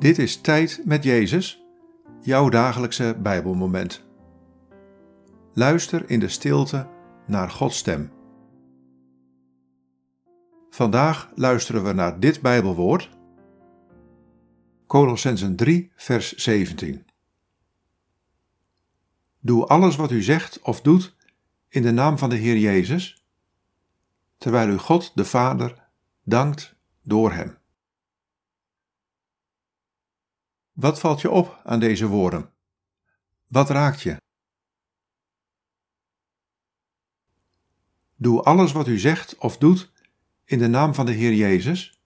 Dit is Tijd met Jezus, jouw dagelijkse Bijbelmoment. Luister in de stilte naar Gods stem. Vandaag luisteren we naar dit Bijbelwoord. Colossensen 3, vers 17. Doe alles wat u zegt of doet in de naam van de Heer Jezus, terwijl u God de Vader dankt door Hem. Wat valt je op aan deze woorden? Wat raakt je? Doe alles wat u zegt of doet in de naam van de Heer Jezus,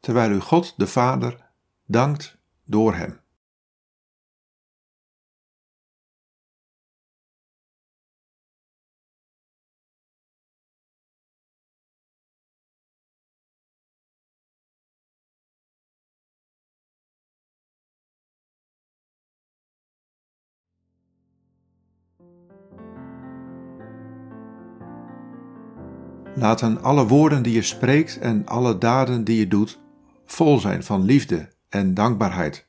terwijl u God de Vader dankt door Hem. Laten alle woorden die je spreekt en alle daden die je doet vol zijn van liefde en dankbaarheid.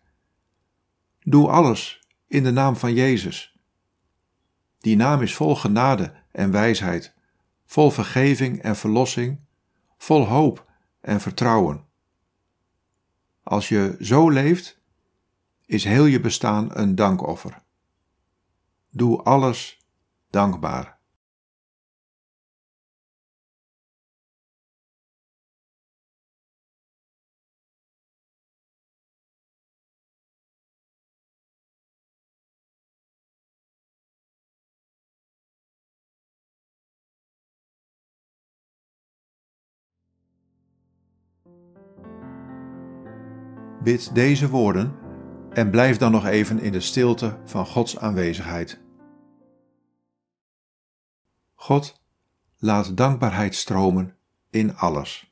Doe alles in de naam van Jezus. Die naam is vol genade en wijsheid, vol vergeving en verlossing, vol hoop en vertrouwen. Als je zo leeft, is heel je bestaan een dankoffer. Doe alles dankbaar. Bid deze woorden en blijf dan nog even in de stilte van Gods aanwezigheid. God, laat dankbaarheid stromen in alles.